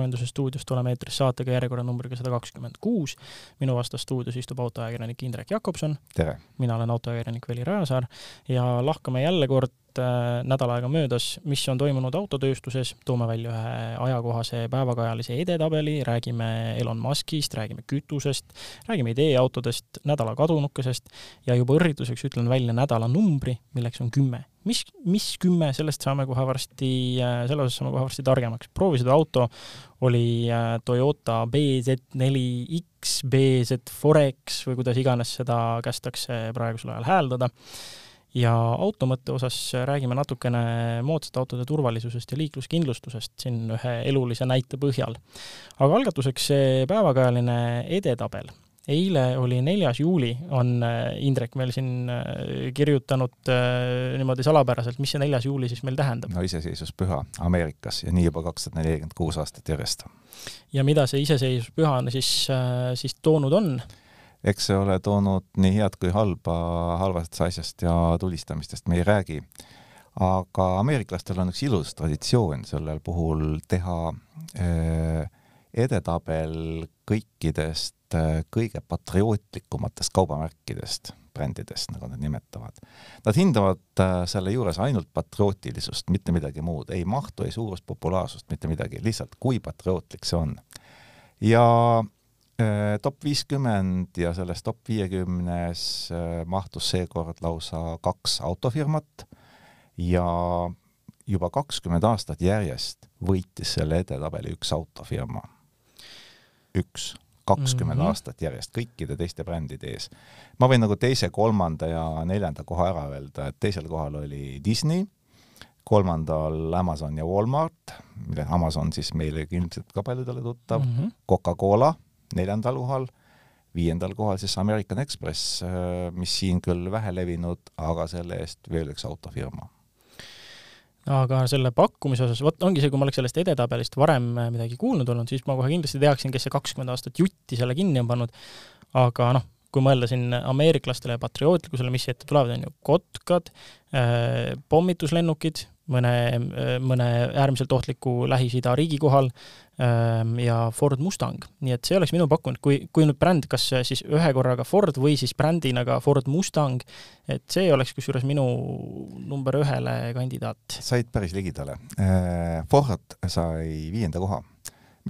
autosoojenduse stuudiost oleme eetris saatega järjekorranumbriga sada kakskümmend kuus. minu vastas stuudios istub autoajakirjanik Indrek Jakobson. mina olen autoajakirjanik Veli Rajasaar ja lahkame jälle kord äh, nädal aega möödas, mis on toimunud autotööstuses, toome välja ühe ajakohase päevakajalise edetabeli, räägime Elon Muskist, räägime kütusest, räägime ideeautodest, nädala kadunukesest. Ja juba õrrituseks ütlen välja nädala numbri, milleks on kümme. Mis, mis kümme, sellest saame kohe varsti, äh, selle osas saame kohe varsti targemaks. proovisõidu auto. Oli äh, Toyota BZ4X, BZ Forex või kuidas iganes seda kästakse praegusel ajal hääldada. Ja auto mõtte osas räägime natukene moodsate autode turvalisusest ja liikluskindlustusest siin ühe elulise näite põhjal. aga algatuseks see päevakajaline edetabel eile oli neljas juuli, on äh, Indrek meil siin äh, kirjutanud äh, niimoodi salapäraselt, mis see neljas juuli siis meil tähendab? no iseseisvuspüha Ameerikas ja nii juba kakssada nelikümmend kuus aastat järjest. ja mida see iseseisvuspüha on siis, siis toonud on? Eks see ole toonud nii head kui halba, halvast asjast ja tulistamistest me ei räägi. aga ameeriklastel on üks ilus traditsioon sellel puhul teha äh, edetabel kõikidest Äh, kõige patriootlikumatest kaubamärkidest, brändidest, nagu nad nimetavad. Nad hindavad äh, selle juures ainult patriootilisust, mitte midagi muud, ei mahtu, ei suurust, populaarsust, mitte midagi, lihtsalt kui patriootlik see on. ja top viiskümmend ja selles top viiekümnes mahtus seekord lausa kaks autofirmat ja juba kakskümmend aastat järjest võitis selle edetabeli üks autofirma. üks kakskümmend mm -hmm. aastat järjest kõikide teiste brändide ees. ma võin nagu teise, kolmanda ja neljanda koha ära öelda, et teisel kohal oli Disney, kolmandal Amazon ja Walmart, mille Amazon siis meile ilmselt ka paljudele tuttav mm, -hmm. Coca-Cola neljandal kohal, viiendal kohal siis American Express, äh, mis siin küll vähe levinud, aga selle eest veel üks autofirma. Aga selle pakkumise osas, vot ongi see, kui ma oleks sellest edetabelist varem midagi kuulnud olnud, siis ma kohe kindlasti teaksin, kes see kakskümmend aastat jutti selle kinni on pannud, aga noh, kui mõelda siin ameeriklastele ja patriootlikkusele, mis ette tulevad, on ju kotkad äh,, pommituslennukid, mõne, mõne äärmiselt ohtliku Lähis-Ida riigi kohal ähm, ja Ford Mustang. nii et see oleks minu pakkunud, kui, kui nüüd bränd, kas siis ühe korraga Ford või siis brändina ka Ford Mustang, et see oleks kusjuures minu number ühele kandidaat. said päris ligidale. Äh, Ford sai viienda koha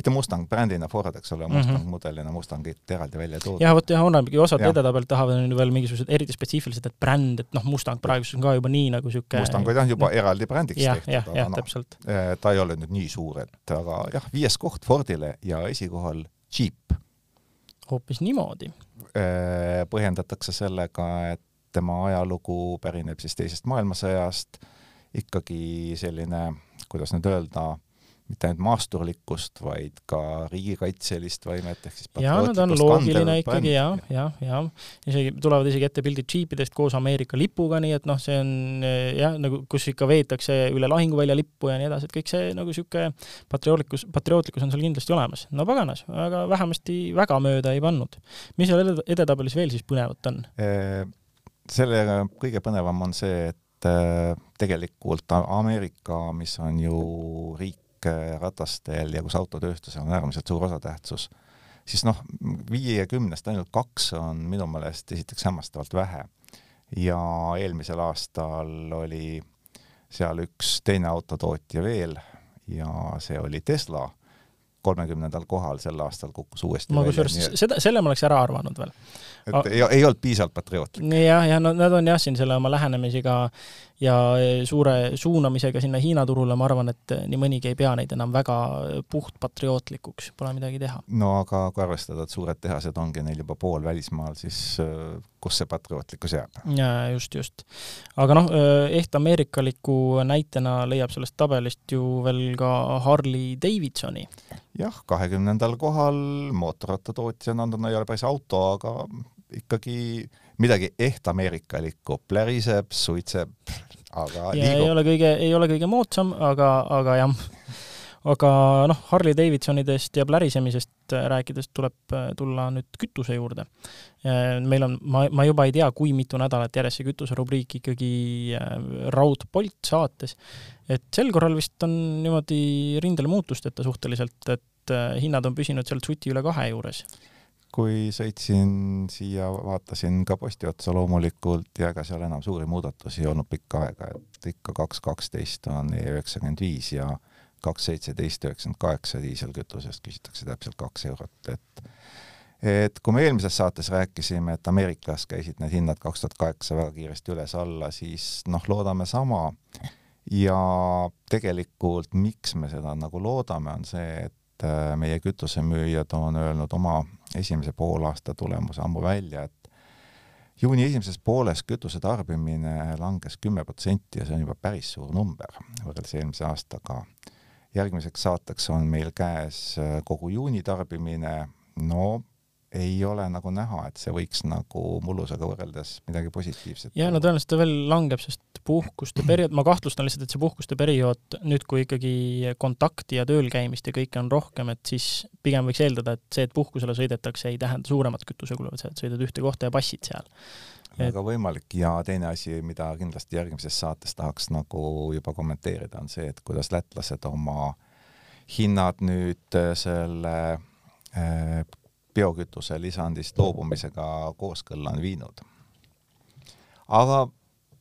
mitte Mustang brändina Ford, eks ole, Mustang mm -hmm. mudelina Mustangit eraldi välja toodud. jah, vot jah, ongi osad edetabel tahavad veel mingisugused eriti spetsiifilised, et bränd, et noh, Mustang praeguseks on ka juba nii nagu sihuke Mustang on jah juba no. eraldi brändiks ja, tehtud, aga noh, eh, ta ei ole nüüd nii suur, et aga jah, viies koht Fordile ja esikohal Jeep. hoopis niimoodi? Eh, põhjendatakse sellega, et tema ajalugu pärineb siis teisest maailmasõjast, ikkagi selline, kuidas nüüd öelda, mitte ainult maasturlikkust, vaid ka riigikaitselist võimet, ehk siis jaa, no ta on loogiline ikkagi jah, jah, jah. isegi, tulevad isegi ette pildid džiipidest koos Ameerika lipuga, nii et noh, see on jah, nagu kus ikka veetakse üle lahinguvälja lippu ja nii edasi, et kõik see nagu niisugune patriootlikkus, patriootlikkus on seal kindlasti olemas. no paganas, aga vähemasti väga mööda ei pannud. mis seal edetabelis veel siis põnevat on? sellega kõige põnevam on see, et äh, tegelikult Ameerika, mis on ju riik, ratastel ja kus autotööstusel on äärmiselt suur osatähtsus, siis noh, viiekümnest ainult kaks on minu meelest esiteks hämmastavalt vähe. ja eelmisel aastal oli seal üks teine autotootja veel ja see oli Tesla kolmekümnendal kohal sel aastal kukkus uuesti ma kusjuures seda, selle ma oleks ära arvanud veel. et ei, ei olnud piisavalt patriootlik. jah, ja no nad on jah, siin selle oma lähenemisega ja suure suunamisega sinna Hiina turule, ma arvan, et nii mõnigi ei pea neid enam väga puhtpatriootlikuks, pole midagi teha. no aga kui arvestada, et suured tehased ongi neil juba pool välismaal, siis äh, kus see patriootlikkus jääb? jaa, just, just. aga noh, äh, eht ameerikaliku näitena leiab sellest tabelist ju veel ka Harley Davidsoni. Jah, kahekümnendal kohal mootorrattatootjana, no ei ole päris auto, aga ikkagi midagi eht ameerikalikku, pläriseb, suitseb, aga ja liigub. ei ole kõige, ei ole kõige moodsam, aga, aga jah, aga noh, Harley Davidsonidest ja plärisemisest rääkides tuleb tulla nüüd kütuse juurde. meil on, ma, ma juba ei tea, kui mitu nädalat järjest see kütuserubriik ikkagi raudpolt saates, et sel korral vist on niimoodi rindele muutusteta suhteliselt, et hinnad on püsinud sealt suti üle kahe juures kui sõitsin siia, vaatasin ka posti otsa loomulikult ja ega seal enam suuri muudatusi ei olnud pikka aega, et ikka kaks kaksteist on E üheksakümmend viis ja kaks seitseteist üheksakümmend kaheksa diiselkütusest küsitakse täpselt kaks eurot, et et kui me eelmises saates rääkisime, et Ameerikas käisid need hinnad kaks tuhat kaheksa väga kiiresti üles-alla, siis noh, loodame sama. ja tegelikult miks me seda nagu loodame, on see, et äh, meie kütusemüüjad on öelnud oma esimese poolaasta tulemuse ammu välja, et juuni esimeses pooles kütuse tarbimine langes kümme protsenti ja see on juba päris suur number võrreldes eelmise aastaga. Järgmiseks saateks on meil käes kogu juuni tarbimine, no ei ole nagu näha, et see võiks nagu mullusega võrreldes midagi positiivset ja no tõenäoliselt ta veel langeb, sest puhkuste periood, ma kahtlustan lihtsalt, et see puhkuste periood nüüd, kui ikkagi kontakti ja tööl käimist ja kõike on rohkem, et siis pigem võiks eeldada, et see, et puhkusele sõidetakse, ei tähenda suuremat kütusekulu, et sa sõidad ühte kohta ja passid seal. Väga võimalik ja teine asi, mida kindlasti järgmises saates tahaks nagu juba kommenteerida, on see, et kuidas lätlased oma hinnad nüüd selle äh, biokütuse lisandist loobumisega kooskõlla on viinud. aga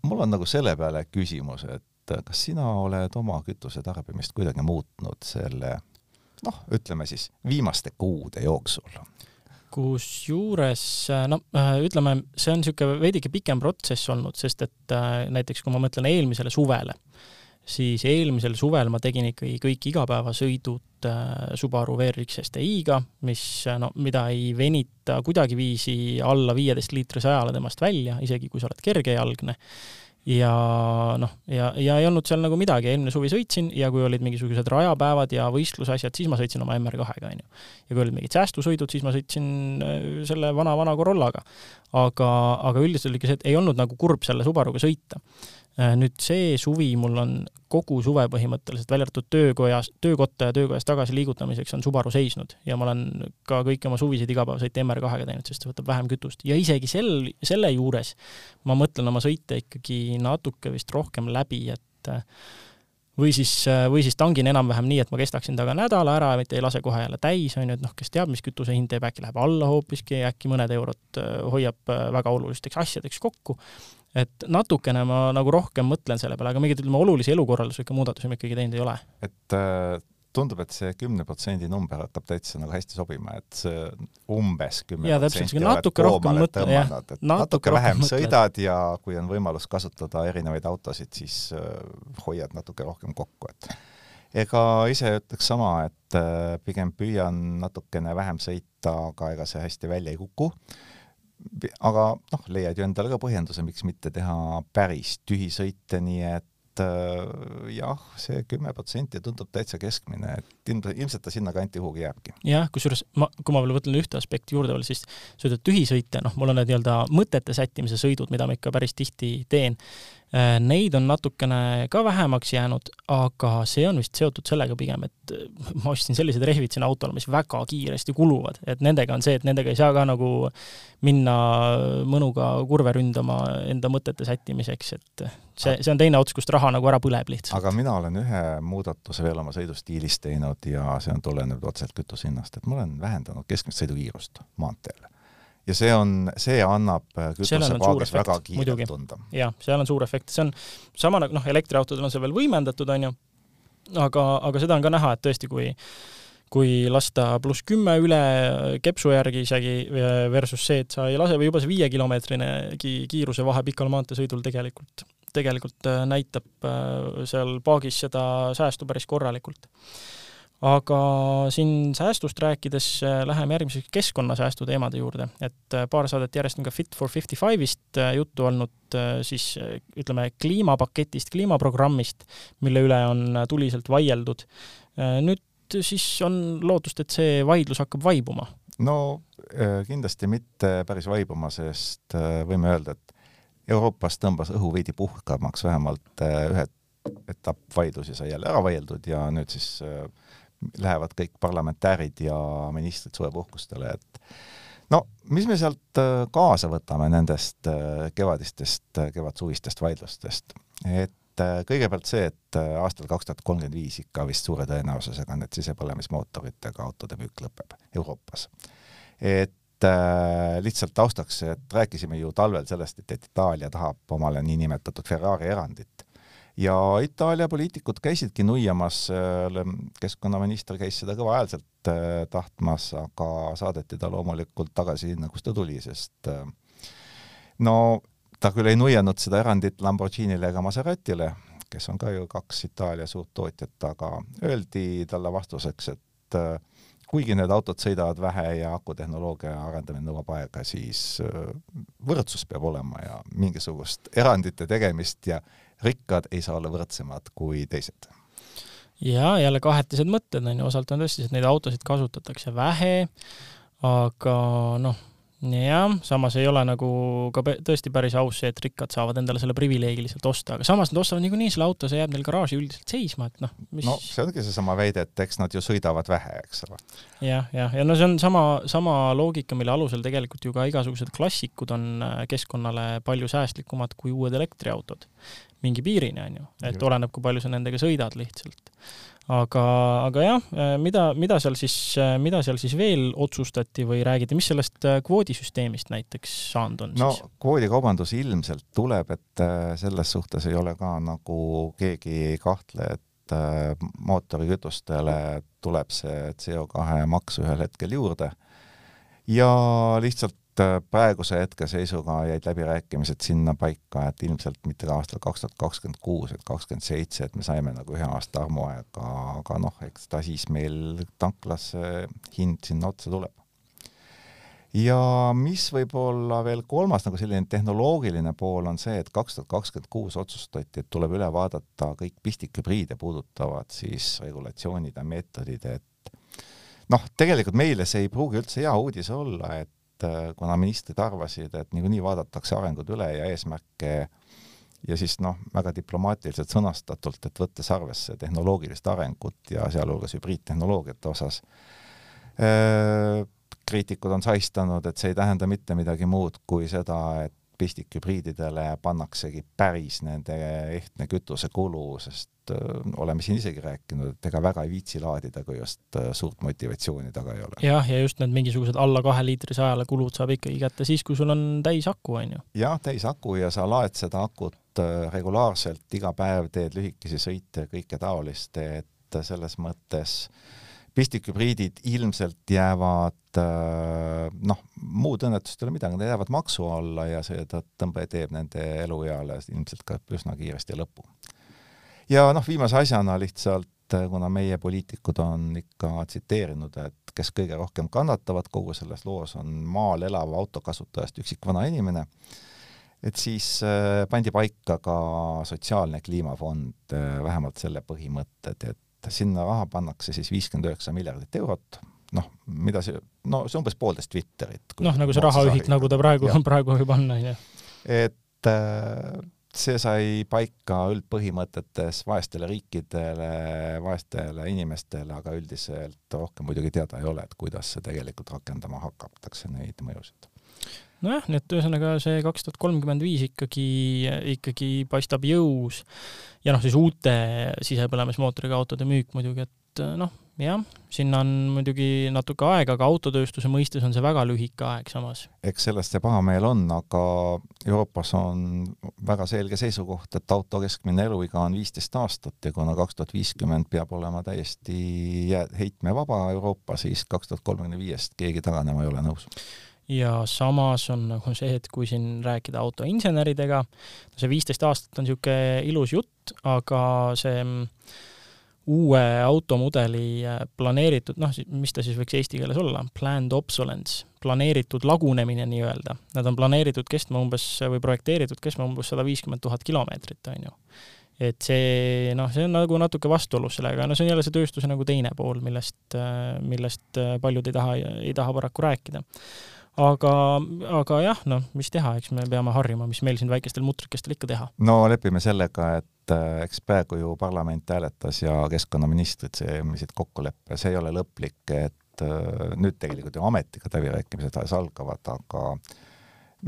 mul on nagu selle peale küsimus, et kas sina oled oma kütuse tarbimist kuidagi muutnud selle noh, ütleme siis viimaste kuude jooksul? Kusjuures no ütleme, see on niisugune veidike pikem protsess olnud, sest et äh, näiteks kui ma mõtlen eelmisele suvele, siis eelmisel suvel ma tegin ikkagi kõik igapäevasõidud äh, Subaru WRX STI-ga, mis no mida ei venita kuidagiviisi alla viieteist liitrise ajale temast välja, isegi kui sa oled kergejalgne. Ja noh, ja, ja ei olnud seal nagu midagi, eelmine suvi sõitsin ja kui olid mingisugused rajapäevad ja võistlusasjad, siis ma sõitsin oma MR2-ga, onju. ja kui olid mingid säästusõidud, siis ma sõitsin äh, selle vana-vana Corollaga. aga, aga üldiselt oli ikka see, et ei olnud nagu kurb selle Subaruga sõita nüüd see suvi mul on kogu suve põhimõtteliselt, välja arvatud töökojas, töökotta ja töökojas tagasi liigutamiseks on Subaru seisnud ja ma olen ka kõiki oma suviseid igapäevasõite MR2-ga teinud, sest see võtab vähem kütust. Ja isegi sel, selle juures ma mõtlen oma sõite ikkagi natuke vist rohkem läbi, et äh, või siis, äh, või siis tangin enam-vähem nii, et ma kestaksin taga nädala ära, mitte ei lase kohe jälle täis, on ju, et noh, kes teab, mis kütuse hind teeb, äkki läheb alla hoopiski, äkki mõned eurod hoiab väga olulisteks asjadeks kokku et natukene ma nagu rohkem mõtlen selle peale, aga mingeid ütleme olulisi elukorralduslikke muudatusi ma ikkagi teinud ei ole. et äh, tundub, et see kümne protsendi number hakkab täitsa nagu hästi sobima, et see umbes kümme protsenti natuke rohkem mõtlen, jah. natuke, natuke vähem mõtlen. sõidad ja kui on võimalus kasutada erinevaid autosid, siis äh, hoiad natuke rohkem kokku, et ega ise ütleks sama, et äh, pigem püüan natukene vähem sõita, aga ega see hästi välja ei kuku aga noh, leiad ju endale ka põhjenduse, miks mitte teha päris tühisõite, nii et äh, jah, see kümme protsenti tundub täitsa keskmine, et ilmselt, ilmselt ta sinnakanti kuhugi jääbki. jah, kusjuures ma, kui ma veel mõtlen ühte aspekti juurde veel, siis sa ütled tühisõite, noh, mul on need nii-öelda mõtete sättimise sõidud, mida ma ikka päris tihti teen neid on natukene ka vähemaks jäänud, aga see on vist seotud sellega pigem, et äh, ma ostsin sellised rehvid sinna autole, mis väga kiiresti kuluvad, et nendega on see, et nendega ei saa ka nagu minna mõnuga kurve ründama enda mõtete sättimiseks, et see, see on teine ots, kust raha nagu ära põleb lihtsalt. aga mina olen ühe muudatuse veel oma sõidustiilis teinud ja see on tulenenud otseselt kütuse hinnast, et ma olen vähendanud keskmist sõidukiirust maanteel ja see on, see annab kütusepaagis väga kiirelt tunda. jah, seal on suur efekt, see on sama nagu noh, elektriautodel on see veel võimendatud, on ju, aga, aga seda on ka näha, et tõesti, kui kui lasta pluss kümme üle kepsu järgi isegi versus see, et sa ei lase või juba see viiekilomeetrinegi kiiruse vahe pikal maanteesõidul tegelikult, tegelikult äh, näitab äh, seal paagis seda säästu päris korralikult aga siin säästust rääkides äh, läheme järgmise keskkonnasäästu teemade juurde, et äh, paar saadet järjest on ka Fit for 55-ist äh, juttu olnud, siis ütleme kliimapaketist, kliimaprogrammist, mille üle on tuliselt vaieldud. nüüd siis on lootust, et see vaidlus hakkab vaibuma? no kindlasti mitte päris vaibuma, sest võime öelda, et Euroopas tõmbas õhu veidi puhkamaks vähemalt ühed etappvaidlusi sai jälle ära vaieldud ja nüüd siis äh, lähevad kõik parlamentäärid ja ministrid suvepuhkustele, et no mis me sealt äh, kaasa võtame nendest äh, kevadistest, kevadsuvistest vaidlustest, et kõigepealt see, et aastal kaks tuhat kolmkümmend viis ikka vist suure tõenäosusega need sisepõlemismootoritega autode müük lõpeb Euroopas. et äh, lihtsalt taustaks, et rääkisime ju talvel sellest, et Itaalia tahab omale niinimetatud Ferrari erandit. Ja Itaalia poliitikud käisidki nuiamas, keskkonnaminister käis seda kõvahäälselt äh, tahtmas, aga saadeti ta loomulikult tagasi sinna, kust ta tuli, sest äh, no ta küll ei nuianud seda erandit Lamborghinile ega Maseratile, kes on ka ju kaks Itaalia suurt tootjat, aga öeldi talle vastuseks, et äh, kuigi need autod sõidavad vähe ja akutehnoloogia arendamine nõuab aega, siis äh, võrdsus peab olema ja mingisugust erandite tegemist ja rikkad ei saa olla võrdsemad kui teised. ja jälle kahetised mõtted on ju, osalt on tõesti, et neid autosid kasutatakse vähe, aga noh jah, samas ei ole nagu ka tõesti päris aus see, et rikkad saavad endale selle privileegi lihtsalt osta, aga samas nad ostavad niikuinii selle auto, see jääb neil garaaži üldiselt seisma, et noh mis.... no see ongi seesama väide, et eks nad ju sõidavad vähe, eks ole ja,. jah, jah, ja no see on sama, sama loogika, mille alusel tegelikult ju ka igasugused klassikud on äh, keskkonnale palju säästlikumad kui uued elektriautod. Mingi piirini, on ju, et oleneb, kui palju sa nendega sõidad lihtsalt. Aga, aga jah, äh, mida, mida seal siis, äh, mida seal siis veel otsustati või räägiti, mis sellest äh, kvoodisüsteemist näiteks saanud on no, siis? kvoodikaubandus ilmselt tuleb, et selles suhtes ei ole ka nagu keegi ei kahtle, et mootorikütustele tuleb see CO2 maks ühel hetkel juurde. Ja lihtsalt Äh, praeguse hetkeseisuga jäid läbirääkimised sinna paika, et ilmselt mitte ka aastal kaks tuhat kakskümmend kuus, et kakskümmend seitse, et me saime nagu ühe aasta armuaega, aga noh, eks ta siis meil tanklas hind sinna otsa tuleb. ja mis võib olla veel kolmas nagu selline tehnoloogiline pool on see, et kaks tuhat kakskümmend kuus otsustati, et tuleb üle vaadata kõik pistikhübriide puudutavad siis regulatsioonid ja meetodid, et noh, tegelikult meile see ei pruugi üldse hea uudis olla, et et äh, kuna ministrid arvasid, et niikuinii vaadatakse arengud üle ja eesmärke ja siis noh, väga diplomaatiliselt sõnastatult, et võttes arvesse tehnoloogilist arengut ja sealhulgas hübriidtehnoloogiate osas, äh, kriitikud on saistanud, et see ei tähenda mitte midagi muud kui seda, et pistikhübriididele pannaksegi päris nende ehtne kütusekulu, sest äh, oleme siin isegi rääkinud, et ega väga ei viitsi laadida, kui just äh, suurt motivatsiooni taga ei ole. jah, ja just need mingisugused alla kahe liitrise ajale kulud saab ikkagi kätte siis, kui sul on täis aku, on ju. jah, täis aku ja sa laed seda akut äh, regulaarselt, iga päev teed lühikesi sõite ja kõike taolist, et selles mõttes äh, pistikhübriidid ilmselt jäävad äh, noh, muud õnnetust ei ole midagi, nad jäävad maksu alla ja seetõttu teeb nende elueale ilmselt ka üsna kiiresti lõpu. ja noh, viimase asjana lihtsalt, äh, kuna meie poliitikud on ikka tsiteerinud, et kes kõige rohkem kannatavad kogu selles loos, on maal elav autokasutajast üksikvana inimene, et siis äh, pandi paika ka sotsiaalne kliimafond, vähemalt selle põhimõtted, et sinna raha pannakse siis viiskümmend üheksa miljardit eurot, noh, mida see, no see umbes poolteist Twitterit. noh, nagu see rahaühik, nagu ta praegu, praegu võib on, on ju. et äh, see sai paika üldpõhimõtetes vaestele riikidele, vaestele inimestele, aga üldiselt rohkem muidugi teada ei ole, et kuidas see tegelikult rakendama hakatakse, neid mõjusid nojah, nii et ühesõnaga see kaks tuhat kolmkümmend viis ikkagi, ikkagi paistab jõus ja noh, siis uute sisepõlemismootoriga autode müük muidugi, et noh, jah, sinna on muidugi natuke aega, aga autotööstuse mõistes on see väga lühike aeg samas. eks sellest see pahameel on, aga Euroopas on väga selge seisukoht, et auto keskmine eluiga on viisteist aastat ja kuna kaks tuhat viiskümmend peab olema täiesti heitmevaba Euroopa, siis kaks tuhat kolmekümne viiest keegi taganema ei ole nõus ja samas on nagu see, et kui siin rääkida autoinseneridega, see viisteist aastat on niisugune ilus jutt, aga see mm, uue automudeli äh, planeeritud, noh, mis ta siis võiks eesti keeles olla, planned obsolence, planeeritud lagunemine nii-öelda. Nad on planeeritud kestma umbes või projekteeritud kestma umbes sada viiskümmend tuhat kilomeetrit, on ju. et see, noh, see on nagu natuke vastuolus sellega, no see on jälle see tööstuse nagu teine pool, millest, äh, millest äh, paljud ei taha, ei taha paraku rääkida aga, aga jah, noh, mis teha, eks me peame harjuma, mis meil siin väikestel mutrikestel ikka teha. no lepime sellega, et äh, eks praegu ju parlament hääletas ja keskkonnaministrid sõlmisid kokkuleppe, see ei ole lõplik, et äh, nüüd tegelikult ju ametiga läbirääkimised alles algavad, aga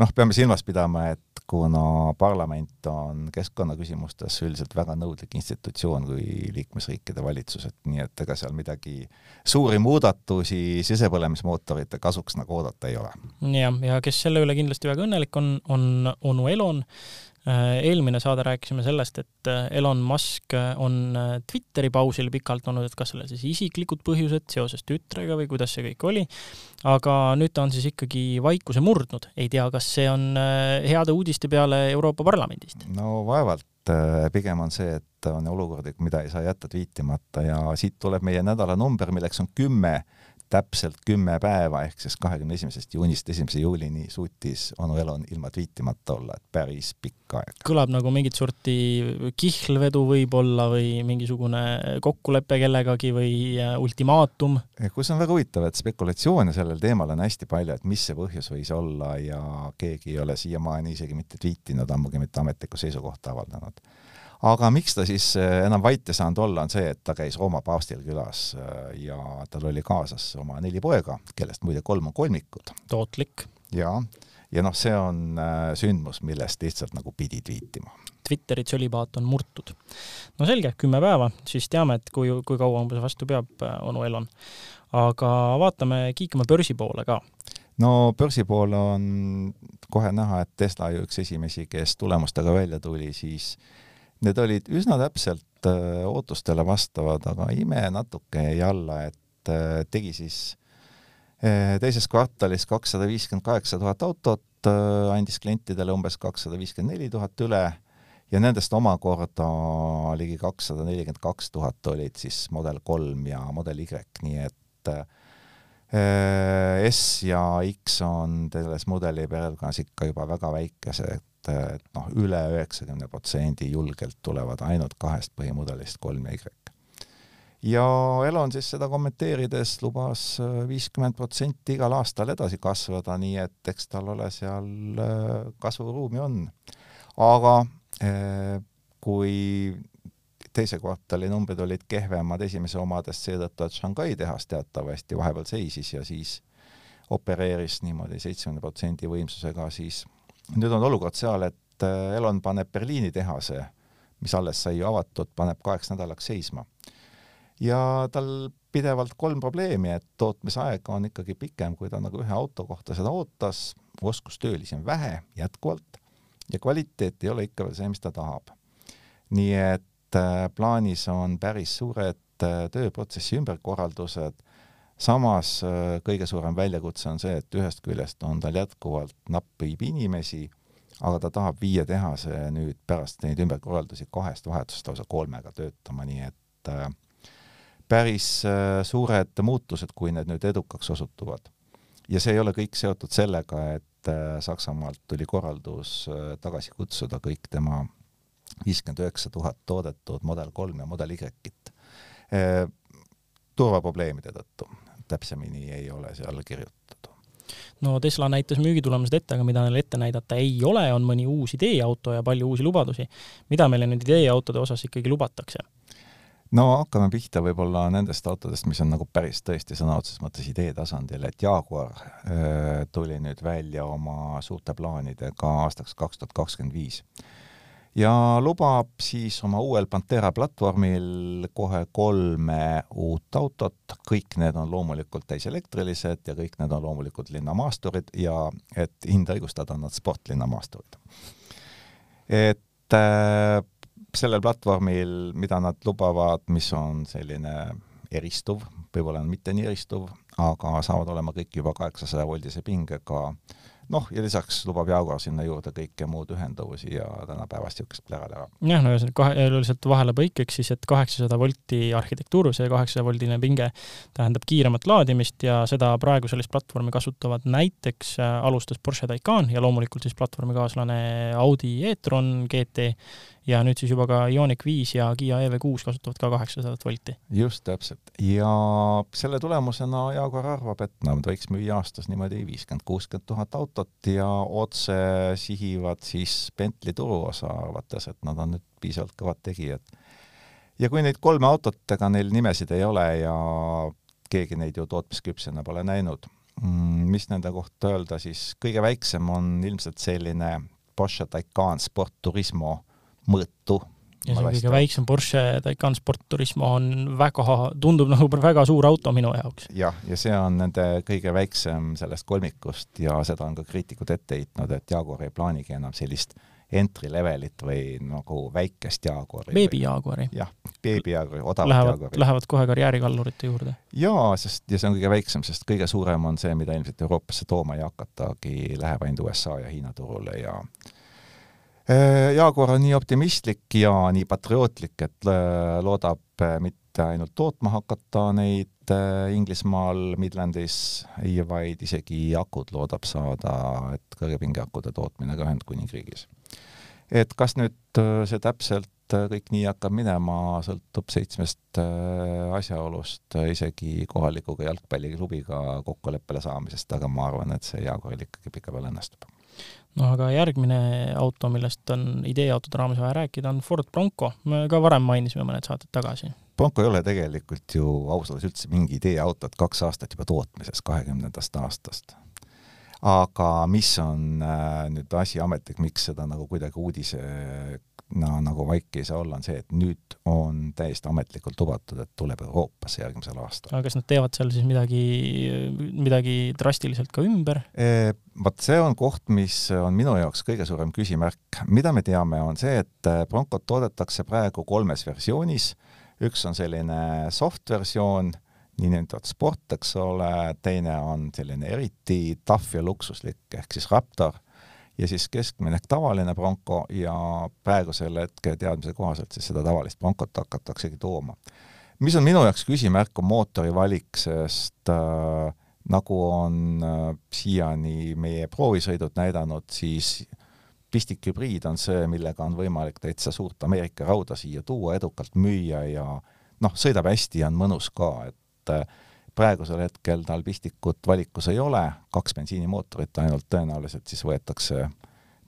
noh, peame silmas pidama, et kuna parlament on keskkonnaküsimustes üldiselt väga nõudlik institutsioon kui liikmesriikide valitsused, nii et ega seal midagi suuri muudatusi sisepõlemismootorite kasuks nagu oodata ei ole. jah, ja kes selle üle kindlasti väga õnnelik on, on onu Elon, eelmine saade rääkisime sellest, et äh, Elon Musk äh, on Twitteri pausil pikalt olnud, et kas sellel siis isiklikud põhjused seoses tütrega või kuidas see kõik oli, aga nüüd ta on siis ikkagi vaikuse murdnud, ei tea, kas see on heade uudiste peale Euroopa Parlamendist? no vaevalt, pigem on see, et on olukordi, mida ei saa jätta tweetimata. Ja siit tuleb meie nädala number, milleks on kümme täpselt kümme päeva ehk siis kahekümne esimesest juunist esimese juulini suutis onu Elon ilma tweetimata olla, et päris pikk aeg. kõlab nagu mingit sorti kihlvedu võib-olla või mingisugune kokkulepe kellegagi või äh, ultimaatum. kus on väga huvitav, et spekulatsioone sellel teemal on hästi palju, et mis see põhjus võis olla ja keegi ei ole siiamaani isegi mitte tweetinud, ammugi mitte ametlikku seisukohta avaldanud aga miks ta siis eh, enam vait ei saanud olla, on see, et ta käis Rooma paavstil külas eh, ja tal oli kaasas oma neli poega, kellest muide kolm on kolmikud. tootlik. ja, ja noh, see on eh, sündmus, millest lihtsalt nagu pidi tweetima. Twitteri tsölibaat on murtud. no selge, kümme päeva, siis teame, et kui, kui kaua umbes vastu peab onu Elon. aga vaatame, kiikame börsi poole ka no börsi poole on kohe näha, et Tesla ju üks esimesi, kes tulemustega välja tuli, siis äh, Need olid üsna täpselt äh, ootustele vastavad, aga ime natuke jäi alla, et äh, tegi siis äh, teises kvartalis kakssada viiskümmend kaheksa tuhat autot, andis klientidele umbes kakssada viiskümmend neli tuhat üle ja nendest omakorda ligi kakssada nelikümmend kaks tuhat olid siis Model kolm ja Model Y, nii et S ja X on selles mudeli perekonnas ikka juba väga väikesed et, et noh, üle üheksakümne protsendi julgelt tulevad ainult kahest põhimudelist kolm ja Y. ja Elon siis seda kommenteerides lubas äh, viiskümmend protsenti igal aastal edasi kasvada, nii et eks tal ole seal äh, kasvuruumi on. aga äh, kui teise kvartali numbrid olid kehvemad esimese omadest seetõttu, et Shanghai tehas teatavasti vahepeal seisis ja siis opereeris niimoodi seitsmekümne protsendi võimsusega, siis nüüd on olukord seal, et äh, Elon paneb Berliini tehase, mis alles sai avatud, paneb kaheks nädalaks seisma. ja tal pidevalt kolm probleemi, et tootmisaeg on ikkagi pikem, kui ta nagu ühe auto kohta seda ootas, oskustöölisi on vähe jätkuvalt ja kvaliteet ei ole ikka veel see, mis ta tahab. nii et äh, plaanis on päris suured äh, tööprotsessi ümberkorraldused samas äh, kõige suurem väljakutse on see, et ühest küljest on tal jätkuvalt napib inimesi, aga ta tahab viia tehase nüüd pärast neid ümberkorraldusi kahest vahetust lausa kolmega töötama, nii et äh, päris äh, suured muutused, kui need nüüd edukaks osutuvad. ja see ei ole kõik seotud sellega, et Saksamaalt tuli korraldus tagasi kutsuda kõik tema viiskümmend üheksa tuhat toodetud Model kolm ja Model Y-it turvaprobleemide tõttu täpsemini ei ole seal kirjutatud. no Tesla näitas müügitulemused ette, aga mida neil ette näidata ei ole, on mõni uus ideeauto ja palju uusi lubadusi. mida meile nüüd ideeautode osas ikkagi lubatakse? no hakkame pihta võib-olla nendest autodest, mis on nagu päris tõesti sõna otseses mõttes idee tasandil, et Jaguar öö, tuli nüüd välja oma suurte plaanidega aastaks kaks tuhat kakskümmend viis ja lubab siis oma uuel Pantera platvormil kohe kolme uut autot, kõik need on loomulikult täiselektrilised ja kõik need on loomulikult linnamaasturid ja et hinda õigustada, on nad sportlinnamaasturid. et äh, sellel platvormil, mida nad lubavad, mis on selline eristuv, võib-olla mitte nii eristuv, aga saavad olema kõik juba kaheksasaja voldise pingega äh, noh, ja lisaks lubab Jaguar sinna juurde kõike muud ühendavusi ja tänapäevast niisugust plära-lära. jah, no ühesõnaga kahe, lihtsalt vahelepõikeks siis, et kaheksasada volti arhitektuur, see kaheksasada voldine pinge tähendab kiiremat laadimist ja seda praegu sellist platvormi kasutavad näiteks äh, alustas Porsche Taycan ja loomulikult siis platvormikaaslane Audi e-tron GT ja nüüd siis juba ka Ioniq viis ja Kiia EV6 kasutavad ka kaheksasadat volti. just täpselt ja selle tulemusena Jaguar arvab, et nad võiks müüa aastas niimoodi viiskümmend, kuuskümmend tuhat autot ja otse sihivad siis Bentley turuosa, arvates, et nad on nüüd piisavalt kõvad tegijad. ja kui neid kolme autot, ega neil nimesid ei ole ja keegi neid ju tootmisküpsena pole näinud, mm, mis nende kohta öelda, siis kõige väiksem on ilmselt selline Porsche Taycan Sport Turismo mõõtu ja see kõige väiksem Porsche Taycan Sport Turismo on väga, tundub nagu väga suur auto minu jaoks. jah, ja see on nende kõige väiksem sellest kolmikust ja seda on ka kriitikud ette heitnud, et Jaguar ei plaanigi enam sellist entry levelit või nagu väikest Jaguari. beebi Jaguari. jah, beebi Jaguari, odavat lähevad, Jaguari. Lähevad kohe karjäärikallurite juurde. jaa, sest, ja see on kõige väiksem, sest kõige suurem on see, mida ilmselt Euroopasse tooma ei hakatagi, läheb ainult USA ja Hiina turule ja Äh, Jaguar on nii optimistlik ja nii patriootlik, et äh, loodab äh, mitte ainult tootma hakata neid Inglismaal, Midlandis, vaid isegi akud loodab saada, et kõrgepingeakude tootmine ka Ühendkuningriigis. et kas nüüd see täpselt kõik nii hakkab minema, sõltub seitsmest asjaolust, isegi kohaliku jalgpalliklubiga kokkuleppele saamisest, aga ma arvan, et see Jaguaril ikkagi pikapeale õnnestub noh, aga järgmine auto, millest on ideeautode raames vaja rääkida, on Ford Bronco. me ka varem mainisime mõned saated tagasi. Bronco ei ole tegelikult ju ausalt öeldes üldse mingi ideeauto, et kaks aastat juba tootmises, kahekümnendast aastast. aga mis on äh, nüüd asi ametlik, miks seda nagu kuidagi uudise no, nagu vaiki ei saa olla, on see, et nüüd on täiesti ametlikult lubatud, et tuleb Euroopasse järgmisel aastal. aga kas nad teevad seal siis midagi, midagi drastiliselt ka ümber e,? vot see on koht, mis on minu jaoks kõige suurem küsimärk. mida me teame, on see, et Broncot toodetakse praegu kolmes versioonis, üks on selline soft versioon, niinimetatud sport, eks ole, teine on selline eriti tahv ja luksuslik ehk siis Raptor ja siis keskmine ehk tavaline Bronco ja praegusel hetke teadmise kohaselt siis seda tavalist Broncot hakataksegi tooma. mis on minu jaoks küsimärk, on mootori valik, sest äh, nagu on äh, siiani meie proovisõidud näidanud, siis pistikhübriid on see, millega on võimalik täitsa suurt Ameerika rauda siia tuua, edukalt müüa ja noh, sõidab hästi ja on mõnus ka, et äh, praegusel hetkel tal pistikut valikus ei ole, kaks bensiinimootorit ainult, tõenäoliselt siis võetakse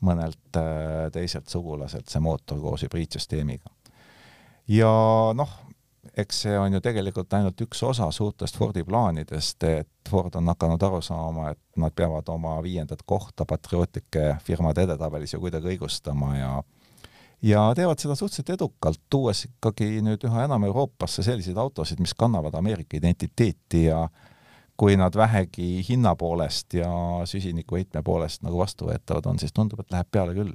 mõnelt äh, teiselt sugulaselt see mootor koos hübriidsüsteemiga. ja noh, eks see on ju tegelikult ainult üks osa suurtest Fordi plaanidest, et Ford on hakanud aru saama, et nad peavad oma viiendat kohta patriootlike firmade edetabelis ju kuidagi õigustama ja ja teevad seda suhteliselt edukalt, tuues ikkagi nüüd üha enam Euroopasse selliseid autosid, mis kannavad Ameerika identiteeti ja kui nad vähegi hinna poolest ja süsinikuheitme poolest nagu vastuvõetavad on, siis tundub, et läheb peale küll.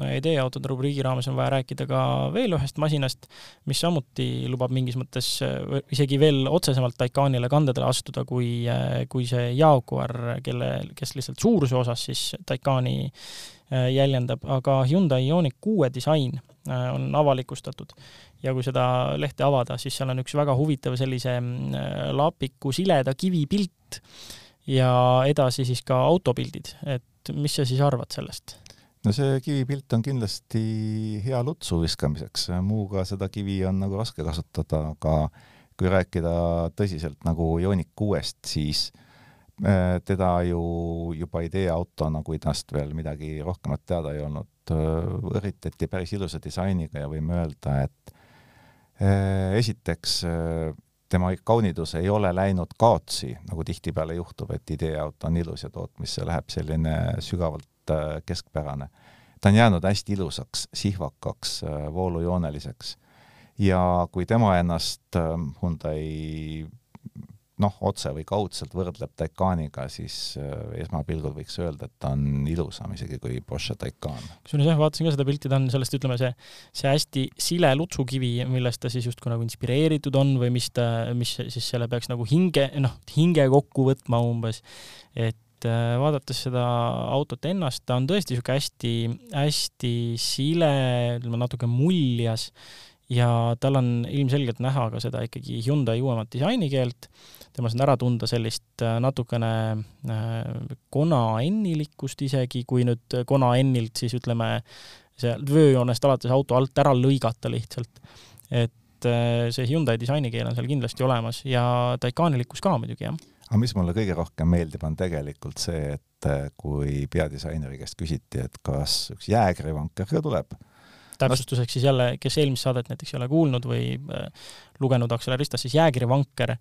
No ja ideeautode rubriigi raames on vaja rääkida ka veel ühest masinast, mis samuti lubab mingis mõttes isegi veel otsesemalt Taycanile kandadele astuda, kui, kui see Jaguar, kelle, kes lihtsalt suuruse osas siis Taycani jäljendab, aga Hyundai Ioniq kuue disain äh, on avalikustatud. Ja kui seda lehte avada, siis seal on üks väga huvitav sellise mm, äh, lapiku sileda kivipilt ja edasi siis ka autopildid, et mis sa siis arvad sellest? no see kivipilt on kindlasti hea lutsu viskamiseks, muuga seda kivi on nagu raske kasutada, aga kui rääkida tõsiselt nagu Ioniq kuuest, siis Äh, teda ju juba ideeautona, kui tast veel midagi rohkemat teada ei olnud, äh, õrritati päris ilusa disainiga ja võime öelda, et äh, esiteks tema kaunidus ei ole läinud kaotsi, nagu tihtipeale juhtub, et ideeauto on ilus ja tootmisse läheb selline sügavalt keskpärane. ta on jäänud hästi ilusaks, sihvakaks, voolujooneliseks ja kui tema ennast Hyundai noh, otse või kaudselt võrdleb Taycaniga, siis äh, esmapilgul võiks öelda, et ta on ilusam isegi kui Porsche Taycan. kusjuures jah, vaatasin ka seda pilti, ta on sellest, ütleme, see, see hästi sile lutsukivi, millest ta siis justkui nagu inspireeritud on või mis ta, mis siis selle peaks nagu hinge, noh, hinge kokku võtma umbes, et äh, vaadates seda autot ennast, ta on tõesti niisugune hästi, hästi sile, ütleme natuke muljas ja tal on ilmselgelt näha ka seda ikkagi Hyundai uuemat disainikeelt, temas on ära tunda sellist äh, natukene äh, Kona N-ilikkust isegi, kui nüüd Kona N-ilt siis ütleme, sealt vööjoonest alates auto alt ära lõigata lihtsalt. et äh, see Hyundai disainikeel on seal kindlasti olemas ja Taycanilikkus ka muidugi, jah. aga mis mulle kõige rohkem meeldib, on tegelikult see, et kui peadisaineri käest küsiti, et kas üks jäägrivanker ka tuleb täpsustuseks siis jälle, kes eelmist saadet näiteks ei ole kuulnud või äh, lugenud Acceleristas, siis jäägrivanker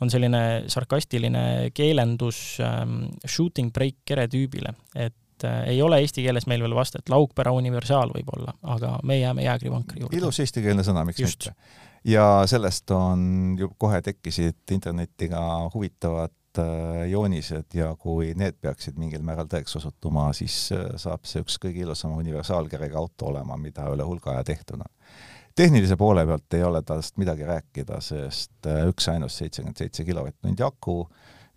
on selline sarkastiline keelendus ähm, shooting break kere tüübile, et äh, ei ole eesti keeles meil veel vasta, et laukpära universaal võib-olla, aga me jääme jäägrivankri juurde. ilus eestikeelne sõna, miks Just. mitte. ja sellest on ju kohe tekkisid internetti ka huvitavad joonised ja kui need peaksid mingil määral tõeks osutuma, siis äh, saab see üks kõige ilusama universaalkerega auto olema, mida üle hulga aja tehtud on. tehnilise poole pealt ei ole tast midagi rääkida, sest äh, üksainus seitsekümmend seitse kilovatt-tundi aku,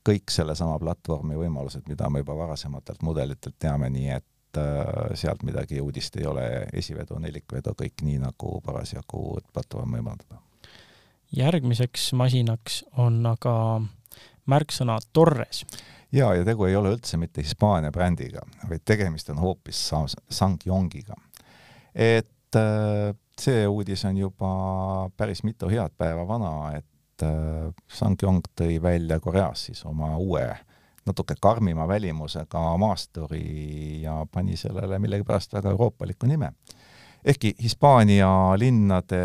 kõik sellesama platvormi võimalused, mida me juba varasematelt mudelitelt teame, nii et sealt midagi uudist ei ole, esivedu, nelikvedu, kõik nii, nagu parasjagu platvorm võimaldab. järgmiseks masinaks on aga märksõna Torres. ja, ja tegu ei ole üldse mitte Hispaania brändiga, vaid tegemist on hoopis Sangyongiga. et äh, see uudis on juba päris mitu head päeva vana, et äh, Sangyong tõi välja Koreas siis oma uue natuke karmima välimusega maasturi ja pani sellele millegipärast väga euroopaliku nime ehkki Hispaania linnade,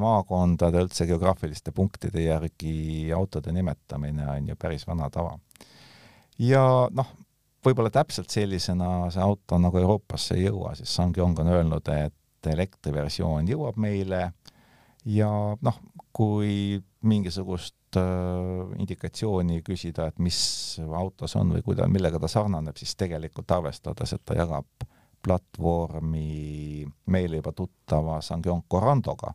maakondade, üldse geograafiliste punktide järgi autode nimetamine on ju päris vana tava. ja noh, võib-olla täpselt sellisena see auto nagu Euroopasse ei jõua, siis Sangyong on öelnud, et elektriversioon jõuab meile ja noh, kui mingisugust äh, indikatsiooni küsida, et mis auto see on või kuida-, millega ta sarnaneb, siis tegelikult arvestades, et ta jagab platvormi meile juba tuttava Sangyong Corandoga.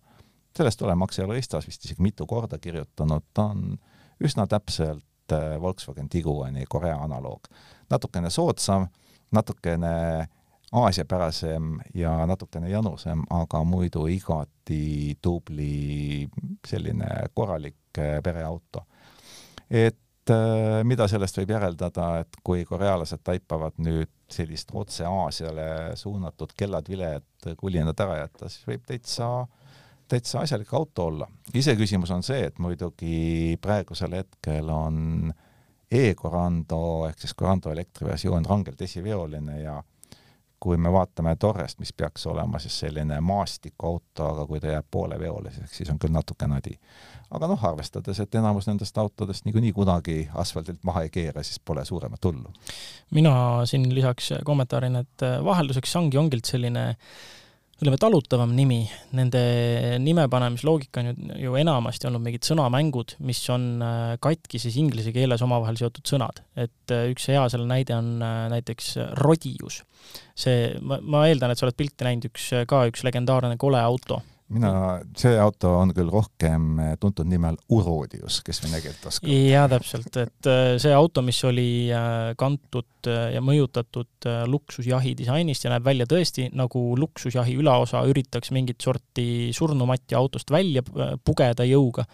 sellest oleme Acceleristas vist isegi mitu korda kirjutanud, ta on üsna täpselt äh, Volkswagen Tiguani Korea analoog. natukene soodsam, natukene aasiapärasem ja natukene janusem, aga muidu igati tubli selline korralik äh, pereauto. et äh, mida sellest võib järeldada, et kui korealased taipavad nüüd sellist otse Aasiale suunatud kellad vilet kulinad ära jätta, siis võib täitsa, täitsa asjalik auto olla. iseküsimus on see, et muidugi praegusel hetkel on e-Corando ehk siis Corando elektriversioon rangelt esiveoline ja kui me vaatame Torrest, mis peaks olema siis selline maastikuauto, aga kui ta jääb pooleveoliseks, siis on küll natuke nadi. aga noh, arvestades, et enamus nendest autodest niikuinii kunagi asfaldilt maha ei keera, siis pole suuremat hullu. mina siin lisaks kommentaarin, et vahelduseks ongi ongilt selline äh, ütleme, talutavam nimi, nende nimepanemisloogika on ju, ju enamasti olnud mingid sõnamängud, mis on äh, katkises inglise keeles omavahel seotud sõnad. et äh, üks hea selle näide on äh, näiteks Rodius. see, ma, ma eeldan, et sa oled pilti näinud, üks, ka üks legendaarne kole auto mina, see auto on küll rohkem eh, tuntud nimel Urodius, kes vene keelt oskab. jaa, täpselt, et eh, see auto, mis oli eh, kantud ja mõjutatud luksusjahi disainist ja näeb välja tõesti nagu luksusjahi ülaosa üritaks mingit sorti surnumatti autost välja pugeda jõuga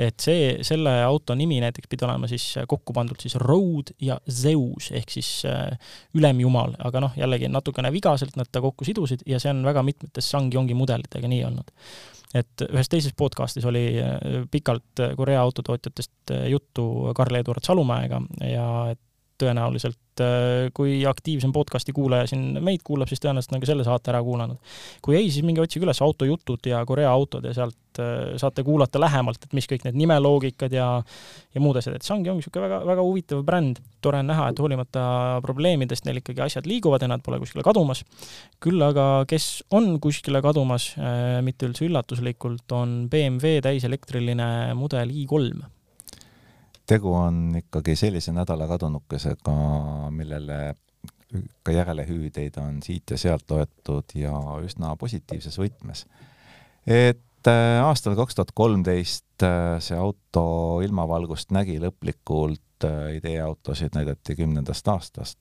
et see, selle auto nimi näiteks pidi olema siis kokku pandud siis Road ja Zeus ehk siis äh, ülemjumal, aga noh, jällegi natukene vigaselt nad ta kokku sidusid ja see on väga mitmetes Sangyongi mudelitega nii olnud. et ühes teises podcastis oli äh, pikalt Korea autotootjatest äh, juttu Karl-Eduard Salumäega ja et tõenäoliselt äh, kui aktiivsem podcasti kuulaja siin meid kuulab, siis tõenäoliselt on ka selle saate ära kuulanud. kui ei, siis minge otsige üles autojutud ja Korea autod ja sealt äh, saate kuulata lähemalt, et mis kõik need nimeloogikad ja ja muud asjad, et see ongi, ongi niisugune väga, väga huvitav bränd. tore on näha, et hoolimata probleemidest neil ikkagi asjad liiguvad ja nad pole kuskile kadumas. küll aga, kes on kuskile kadumas, äh, mitte üldse üllatuslikult, on BMW täiselektriline mudel i3 tegu on ikkagi sellise nädala kadunukesega, millele ka järelehüüdeid on siit ja sealt loetud ja üsna positiivses võtmes. et äh, aastal kaks tuhat kolmteist äh, see auto ilmavalgust nägi lõplikult, äh, ideeautosid näidati kümnendast aastast.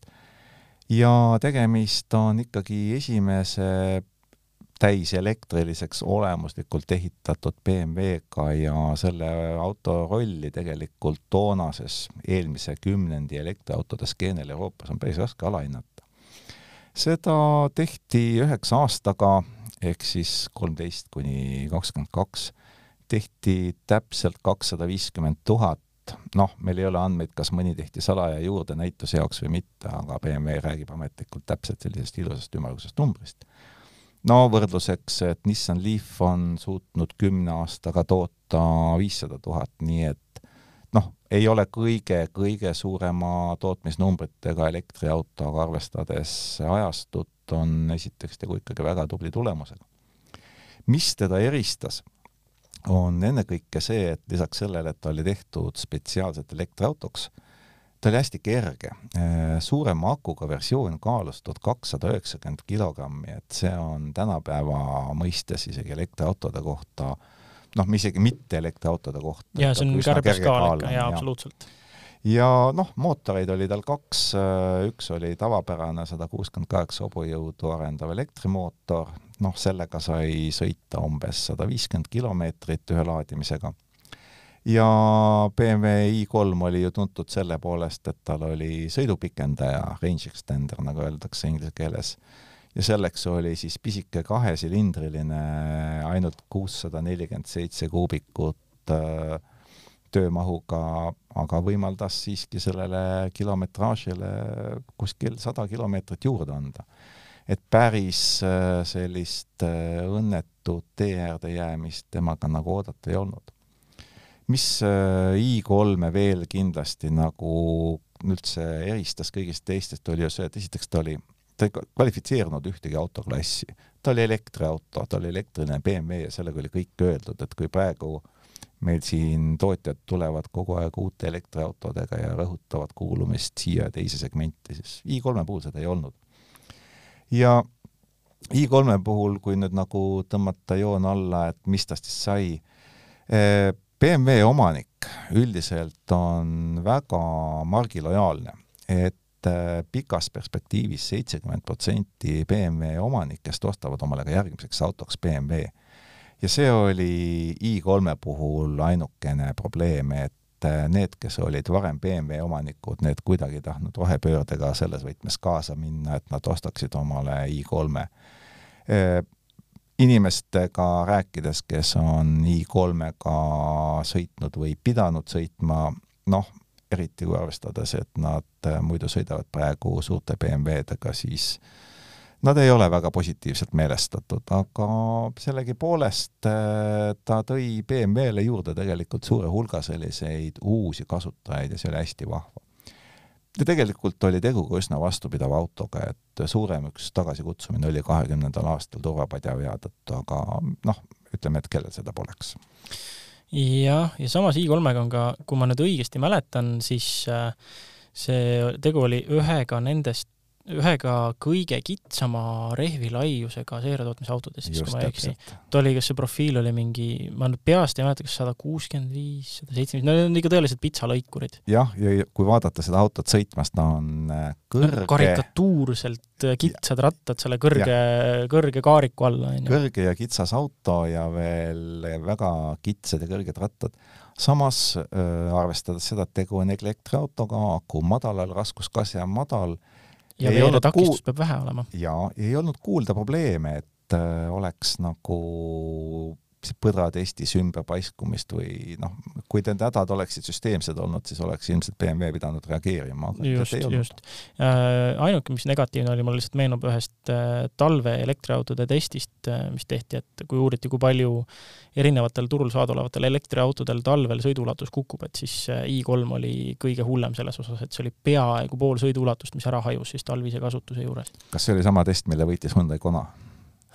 ja tegemist on ikkagi esimese täiselektriliseks olemuslikult ehitatud BMW-ga ja selle auto rolli tegelikult toonases eelmise kümnendi elektriautode skeenel Euroopas on päris raske alahinnata. seda tehti üheksa aastaga ehk siis kolmteist kuni kakskümmend kaks, tehti täpselt kakssada viiskümmend tuhat noh, meil ei ole andmeid, kas mõni tehti salaja juurde näituse jaoks või mitte, aga BMW räägib ametlikult täpselt sellisest ilusast ümmargusest numbrist no võrdluseks, et Nissan Leaf on suutnud kümne aastaga toota viissada tuhat, nii et noh, ei ole kõige-kõige suurema tootmisnumbritega elektriauto, aga arvestades ajastut, on esiteks tegu ikkagi väga tubli tulemusega. mis teda eristas, on ennekõike see, et lisaks sellele, et ta oli tehtud spetsiaalselt elektriautoks, ta oli hästi kerge. suurema akuga versioon kaalus tuhat kakssada üheksakümmend kilogrammi, et see on tänapäeva mõistes isegi elektriautode kohta noh, isegi mitte elektriautode kohta. jaa, see on kärbeskaal ikka, jaa, absoluutselt. ja noh, mootoreid oli tal kaks, üks oli tavapärane sada kuuskümmend kaheksa hobujõudu arendav elektrimootor, noh, sellega sai sõita umbes sada viiskümmend kilomeetrit ühe laadimisega ja BMW i3 oli ju tuntud selle poolest, et tal oli sõidupikendaja, range extender, nagu öeldakse inglise keeles, ja selleks oli siis pisike kahesilindriline, ainult kuussada nelikümmend seitse kuubikut äh, töömahuga, aga võimaldas siiski sellele kilometraažile kuskil sada kilomeetrit juurde anda. et päris äh, sellist äh, õnnetut tee äärde jäämist temaga nagu oodata ei olnud mis äh, i3-e veel kindlasti nagu üldse eristas kõigist teistest, oli ju see, et esiteks ta oli, ta ei kvalifitseerunud ühtegi autoklassi. ta oli elektriauto, ta oli elektriline BMW ja sellega oli kõik öeldud, et kui praegu meil siin tootjad tulevad kogu aeg uute elektriautodega ja rõhutavad kuulumist siia teise segmenti, siis i3-e puhul seda ei olnud. ja i3-e puhul, kui nüüd nagu tõmmata joon alla, et mis tast siis sai eh,, BMW omanik üldiselt on väga margilojaalne, et äh, pikas perspektiivis seitsekümmend protsenti BMW omanikest ostavad omale ka järgmiseks autoks BMW. ja see oli i3 puhul ainukene probleem, et äh, need, kes olid varem BMW omanikud, need kuidagi ei tahtnud rohepöördega selles võtmes kaasa minna, et nad ostaksid omale i3 inimestega rääkides, kes on i3-ga sõitnud või pidanud sõitma, noh, eriti kui arvestades, et nad äh, muidu sõidavad praegu suurte BMW-dega, siis nad ei ole väga positiivselt meelestatud, aga sellegipoolest äh, ta tõi BMW-le juurde tegelikult suure hulga selliseid uusi kasutajaid ja see oli hästi vahva ja tegelikult oli tegu ka üsna vastupidava autoga, et suurem üks tagasikutsumine oli kahekümnendal aastal turvapadjavea tõttu, aga noh, ütleme, et kellel seda poleks. jah, ja samas i3-ga on ka, kui ma nüüd õigesti mäletan, siis äh, see tegu oli ühega nendest ühega kõige kitsama rehvilaiusega seeriatootmisautodest, siis kui ma ei eksi. ta oli, kas see profiil oli mingi, ma nüüd peast ei mäleta, kas sada kuuskümmend viis, sada seitsekümmend, no need on ikka tõelised pitsalõikurid. jah, ja kui vaadata seda autot sõitmas, ta on äh, kõrge karikatuurselt äh, kitsad rattad selle kõrge, kõrge kaariku all, on ju. kõrge ja kitsas auto ja veel väga kitsad ja kõrged rattad samas äh, arvestades seda, et tegu on elektriautoga, aku madalal, raskuskase on madal, ja veeretakistust peab vähe olema. jaa, ei olnud kuulda probleeme, et äh, oleks nagu põdratestis ümberpaiskumist või noh, kui need hädad oleksid süsteemsed olnud, siis oleks ilmselt BMW pidanud reageerima. just, just äh,. ainuke, mis negatiivne oli, mul lihtsalt meenub ühest äh, talve elektriautode testist äh,, mis tehti, et kui uuriti, kui palju erinevatel turul saadaolevatel elektriautodel talvel sõiduulatus kukub, et siis äh, i3 oli kõige hullem selles osas, et see oli peaaegu pool sõiduulatust, mis ära hajus siis talvise kasutuse juures. kas see oli sama test, mille võitis Hyundai Kona?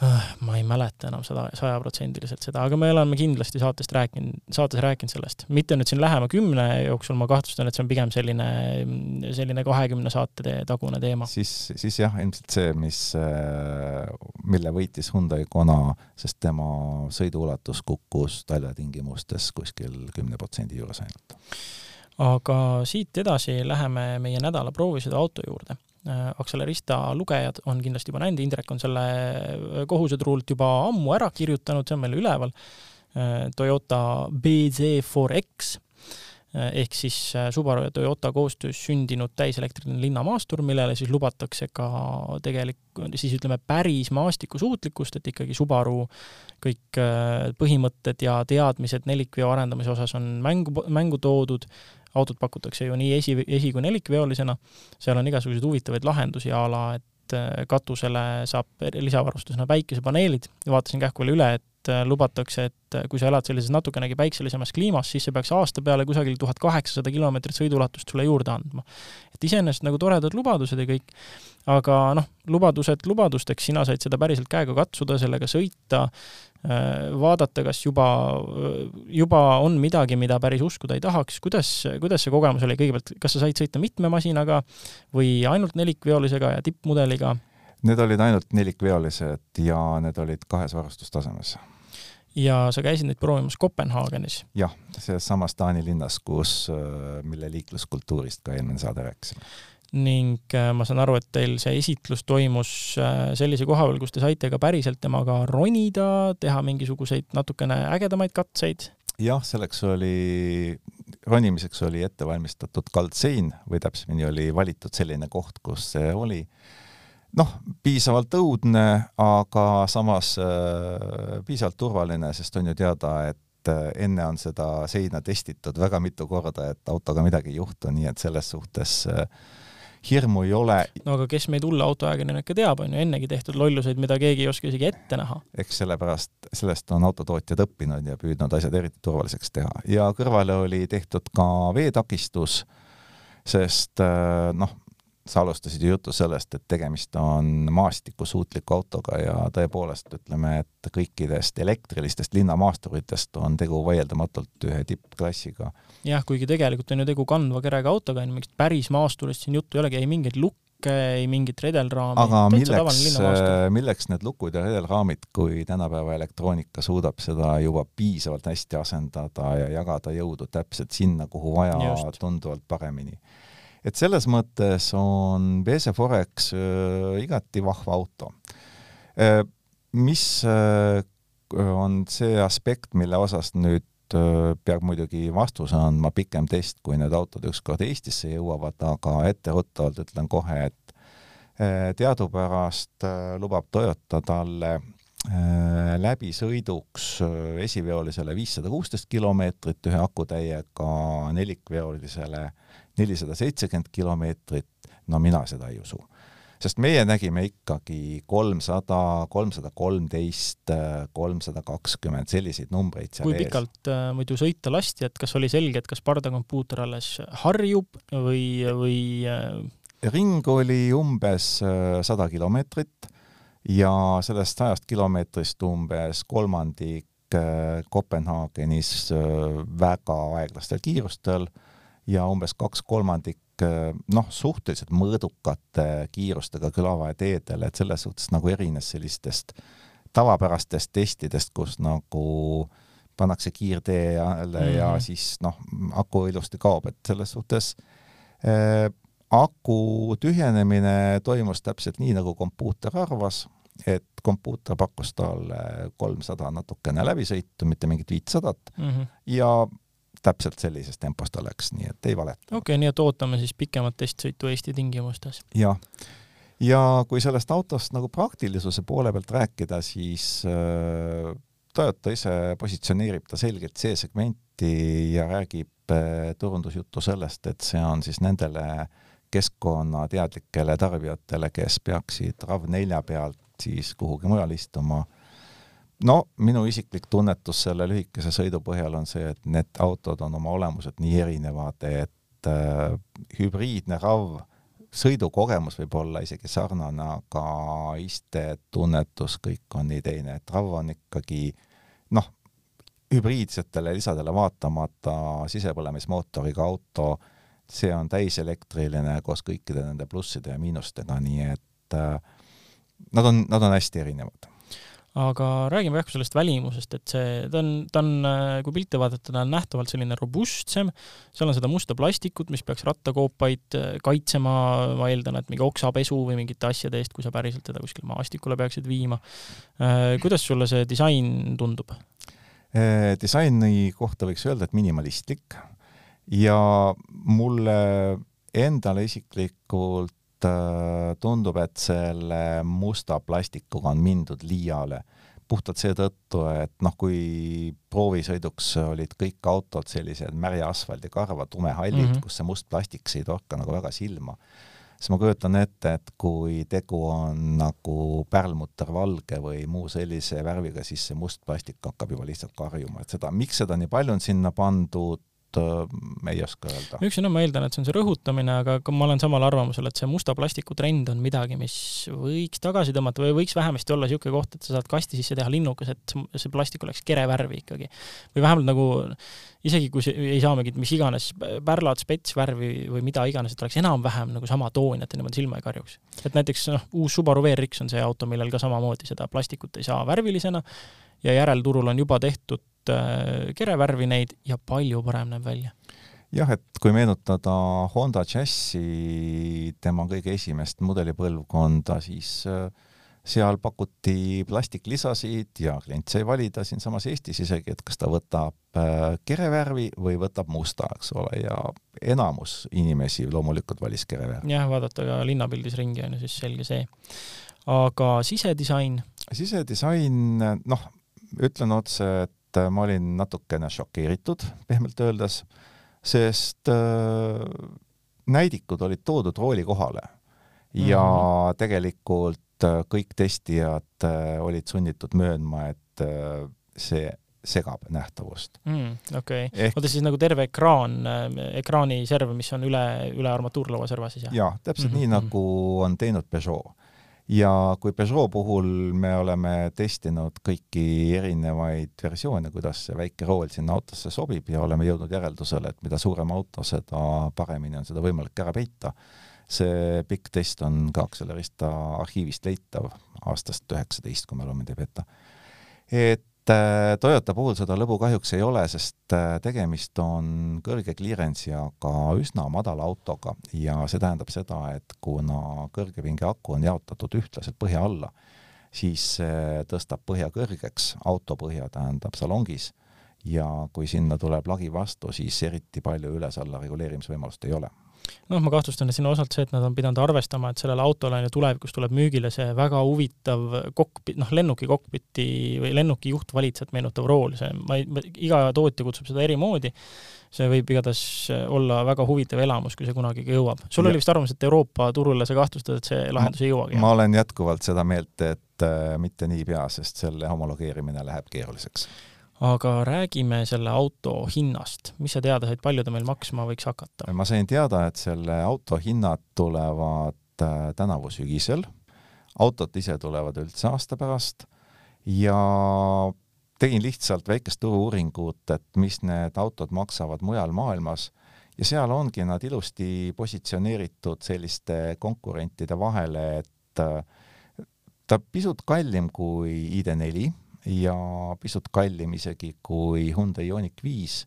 Ah, ma ei mäleta enam seda sajaprotsendiliselt seda, aga me oleme kindlasti saatest rääkinud, saates rääkinud sellest. mitte nüüd siin lähema kümne jooksul, ma kahtlustan, et see on pigem selline, selline kahekümne saate tagune teema. siis, siis jah, ilmselt see, mis, äh, mille võitis Hyundai Kona, sest tema sõiduulatus kukkus talvetingimustes kuskil kümne protsendi juures ainult. aga siit edasi läheme meie nädala proovisõidu auto juurde Accelerista lugejad on kindlasti juba näinud, Indrek on selle äh, kohusetruult juba ammu ära kirjutanud, see on meil üleval. Äh, Toyota BZ4X ehk siis Subaru ja Toyota koostöös sündinud täiselektriline linnamaastur, millele siis lubatakse ka tegelik, siis ütleme, päris maastikusuutlikkust, et ikkagi Subaru kõik põhimõtted ja teadmised nelikveo arendamise osas on mängu, mängu toodud autot pakutakse ju nii esi, esi- kui nelikveolisena, seal on igasuguseid huvitavaid lahendusi a la, et katusele saab lisavarustusena päikesepaneelid, vaatasin kähku veel üle, et lubatakse, et kui sa elad sellises natukenegi päikselisemas kliimas, siis see peaks aasta peale kusagil tuhat kaheksasada kilomeetrit sõiduulatust sulle juurde andma. et iseenesest nagu toredad lubadused ja kõik, aga noh, lubadused lubadusteks, sina said seda päriselt käega katsuda, sellega sõita, Äh, vaadata, kas juba, juba on midagi, mida päris uskuda ei tahaks, kuidas, kuidas see kogemus oli, kõigepealt, kas sa said sõita mitme masinaga või ainult nelikveolisega ja tippmudeliga? Need olid ainult nelikveolised ja need olid kahes varustustasemes. Ja sa käisid neid proovimas Kopenhaagenis? jah, selles samas Taani linnas, kus, mille liikluskultuurist ka eelmine saade rääkisime ning äh, ma saan aru, et teil see esitlus toimus äh, sellise koha peal, kus te saite ka päriselt temaga ronida, teha mingisuguseid natukene ägedamaid katseid? jah, selleks oli, ronimiseks oli ette valmistatud kaldsein või täpsemini oli valitud selline koht, kus see oli noh, piisavalt õudne, aga samas äh, piisavalt turvaline, sest on ju teada, et äh, enne on seda seina testitud väga mitu korda, et autoga midagi ei juhtu, nii et selles suhtes äh, hirmu ei ole. no aga kes meid hulle autoajakirjanikke teab, on ju ennegi tehtud lolluseid, mida keegi ei oska isegi ette näha. eks sellepärast, sellest on autotootjad õppinud ja püüdnud asjad eriti turvaliseks teha ja kõrvale oli tehtud ka veetakistus, sest noh, sa alustasid ju juttu sellest, et tegemist on maastikusuutliku autoga ja tõepoolest ütleme, et kõikidest elektrilistest linnamaasturitest on tegu vaieldamatult ühe tippklassiga. jah, kuigi tegelikult on ju tegu kandva kerega autoga, mingist päris maasturist siin juttu ei olegi, ei mingeid lukke, ei mingit redelraami. aga milleks, milleks need lukud ja redelraamid, kui tänapäeva elektroonika suudab seda juba piisavalt hästi asendada ja jagada jõudu täpselt sinna, kuhu vaja, tunduvalt paremini et selles mõttes on BC Forex äh, igati vahva auto äh,. mis äh, on see aspekt, mille osas nüüd peab muidugi vastuse andma pikem test, kui need autod ükskord Eestisse jõuavad, aga etteruttavalt ütlen kohe, et teadupärast lubab Toyota talle läbisõiduks esiveolisele viissada kuusteist kilomeetrit ühe akutäiega, nelikveolisele nelisada seitsekümmend kilomeetrit, no mina seda ei usu. sest meie nägime ikkagi kolmsada, kolmsada kolmteist, kolmsada kakskümmend, selliseid numbreid seal kui ees. pikalt äh, muidu sõita lasti, et kas oli selge, et kas pardakompuuter alles harjub või, või äh... ring oli umbes äh, sada kilomeetrit ja sellest sajast kilomeetrist umbes kolmandik äh, Kopenhaagenis äh, väga aeglastel kiirustel ja umbes kaks kolmandik noh, suhteliselt mõõdukate kiirustega külavaheteedel, et selles suhtes nagu erines sellistest tavapärastest testidest, kus nagu pannakse kiirtee jälle mm -hmm. ja mhm. siis noh, aku ilusti kaob, et selles suhtes äh, aku tühjenemine toimus täpselt nii, nagu kompuuter arvas, et kompuuter pakkus talle kolmsada natukene läbisõitu, mitte mingit viitsadat mm -hmm. ja täpselt sellises tempos ta läks, nii et ei valeta. okei okay,, nii et ootame siis pikemat testsõitu Eesti tingimustes. jah, ja kui sellest autost nagu praktilisuse poole pealt rääkida, siis äh, Toyota ise positsioneerib ta selgelt C-segmenti ja räägib äh, turundusjuttu sellest, et see on siis nendele keskkonnateadlikele tarbijatele, kes peaksid RAV4 pealt siis kuhugi mujal istuma äh, no minu isiklik tunnetus selle lühikese sõidu põhjal on see, et need autod on oma olemuselt nii erinevad, et äh, hübriidne RAV sõidukogemus võib olla isegi sarnane, aga istetunnetus, kõik on nii teine, et RAV on ikkagi noh, hübriidsetele lisadele vaatamata sisepõlemismootoriga auto, see on täiselektriline koos kõikide nende plusside ja miinustega, nii et äh, nad on, nad on hästi erinevad aga räägime jah sellest välimusest, et see, ta on, ta on, kui pilte vaadata, ta on nähtavalt selline robustsem, seal on seda musta plastikut, mis peaks rattakoopaid äh, kaitsema, ma eeldan, et mingi oksapesu või mingite asjade eest, kui sa päriselt teda kuskile maastikule peaksid viima. Äh, kuidas sulle see disain tundub? Äh, disaini kohta võiks öelda, et minimalistlik ja mulle endale isiklikult Äh, tundub, et selle musta plastikuga on mindud liiale puhtalt seetõttu, et noh, kui proovisõiduks olid kõik autod sellised märja asfaldi karva tumehallid mm, -hmm. kus see must plastik ei torka nagu väga silma. siis ma kujutan ette, et kui tegu on nagu pärlmuttervalge või muu sellise värviga, siis see must plastik hakkab juba lihtsalt karjuma, et seda, miks seda nii palju on sinna pandud, äh, ei oska öelda. üks on, ma eeldan, et see on see rõhutamine, aga ma olen samal arvamusel, et see musta plastiku trend on midagi, mis võiks tagasi tõmmata või võiks vähemasti olla niisugune koht, et sa saad kasti sisse teha linnukas, et see plastik oleks kerevärvi ikkagi. või vähemalt nagu isegi kui ei saa mingit mis iganes pärlad, spetsvärvi või mida iganes, et oleks enam-vähem nagu sama toon, et niimoodi silma ei karjuks. et näiteks noh, uus Subaru WRX on see auto, millel ka samamoodi seda plastikut ei saa värvilisena ja järelturul on juba tehtud äh, kerevärvi neid ja palju parem näeb välja. jah, et kui meenutada Honda Jazzi, tema kõige esimest mudelipõlvkonda, siis äh, seal pakuti plastiklisasid ja klient sai valida siinsamas Eestis isegi, et kas ta võtab äh, kerevärvi või võtab musta, eks ole, ja enamus inimesi loomulikult valis kerevärvi. jah, vaadata ka linnapildis ringi on ju siis selge see. aga sisedisain? sisedisain, noh, ütlen otse, et äh, ma olin natukene šokeeritud, pehmelt öeldes, sest äh, näidikud olid toodud rooli kohale ja mm -hmm. tegelikult äh, kõik testijad olid sunnitud möönma, et see segab nähtavust mm,. okei okay. Ehk..., oota siis nagu terve ekraan, ekraaniserv, mis on üle, üle armatuurlaua serva siis jah? jaa, täpselt mm -hmm. nii, nagu on teinud Peugeot ja kui Peugeot puhul me oleme testinud kõiki erinevaid versioone, kuidas see väike rool sinna autosse sobib ja oleme jõudnud järeldusele, et mida suurem auto, seda paremini on seda võimalik ära peita. see pikk test on ka Accelerista arhiivist leitav aastast üheksateist, kui mälu mind ei peta. et Toyota puhul seda lõbu kahjuks ei ole, sest äh, tegemist on kõrge clearance'i, aga üsna madala autoga. Ja see tähendab seda, et kuna kõrgepinge aku on jaotatud ühtlaselt põhja alla, siis see tõstab põhja kõrgeks, auto põhja tähendab salongis, ja kui sinna tuleb lagi vastu, siis eriti palju üles-alla reguleerimisvõimalust ei ole noh, ma kahtlustan, et siin on osalt see, et nad on pidanud arvestama, et sellele autole on ju tulevikus tuleb müügile see väga huvitav kokpit, noh, lennuki kokpiti või lennuki juhtvalitsejat meenutav rool, see, ma ei, iga tootja kutsub seda eri moodi, see võib igatahes olla väga huvitav elamus, kui see kunagi jõuab. sul ja. oli vist arvamus, et Euroopa turule sa kahtlustad, et see lahendus ei jõuagi? ma olen jätkuvalt seda meelt, et äh, mitte niipea, sest selle homologeerimine läheb keeruliseks aga räägime selle auto hinnast, mis sa teada said, palju ta meil maksma võiks hakata? ma sain teada, et selle auto hinnad tulevad äh, tänavu sügisel, autod ise tulevad üldse aasta pärast. Ja tegin lihtsalt väikest turu-uuringut, et mis need autod maksavad mujal maailmas. Ja seal ongi nad ilusti positsioneeritud selliste konkurentide vahele, et äh, ta pisut kallim kui ID4 ja pisut kallim isegi kui Hyundai Ioniq viis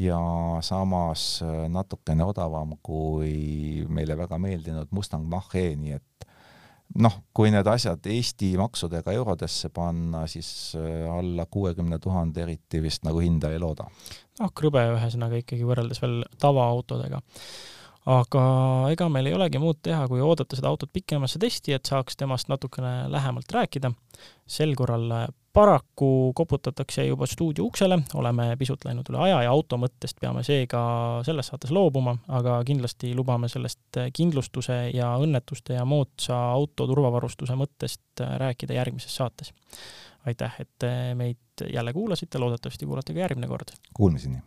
ja samas äh, natukene odavam kui meile väga meeldinud Mustang Mach-E, nii et noh, kui need asjad Eesti maksudega eurodesse panna, siis äh, alla kuuekümne tuhande eriti vist nagu hinda ei looda. noh, krõbe ühesõnaga ikkagi võrreldes veel tavaautodega aga ega meil ei olegi muud teha, kui oodata seda autot pikemasse testi, et saaks temast natukene lähemalt rääkida. sel korral paraku koputatakse juba stuudio uksele, oleme pisut läinud üle aja ja auto mõttest peame seega selles saates loobuma, aga kindlasti lubame sellest kindlustuse ja õnnetuste ja moodsa auto turvavarustuse mõttest rääkida järgmises saates. aitäh, et meid jälle kuulasite, loodetavasti kuulate ka järgmine kord. Kuulmiseni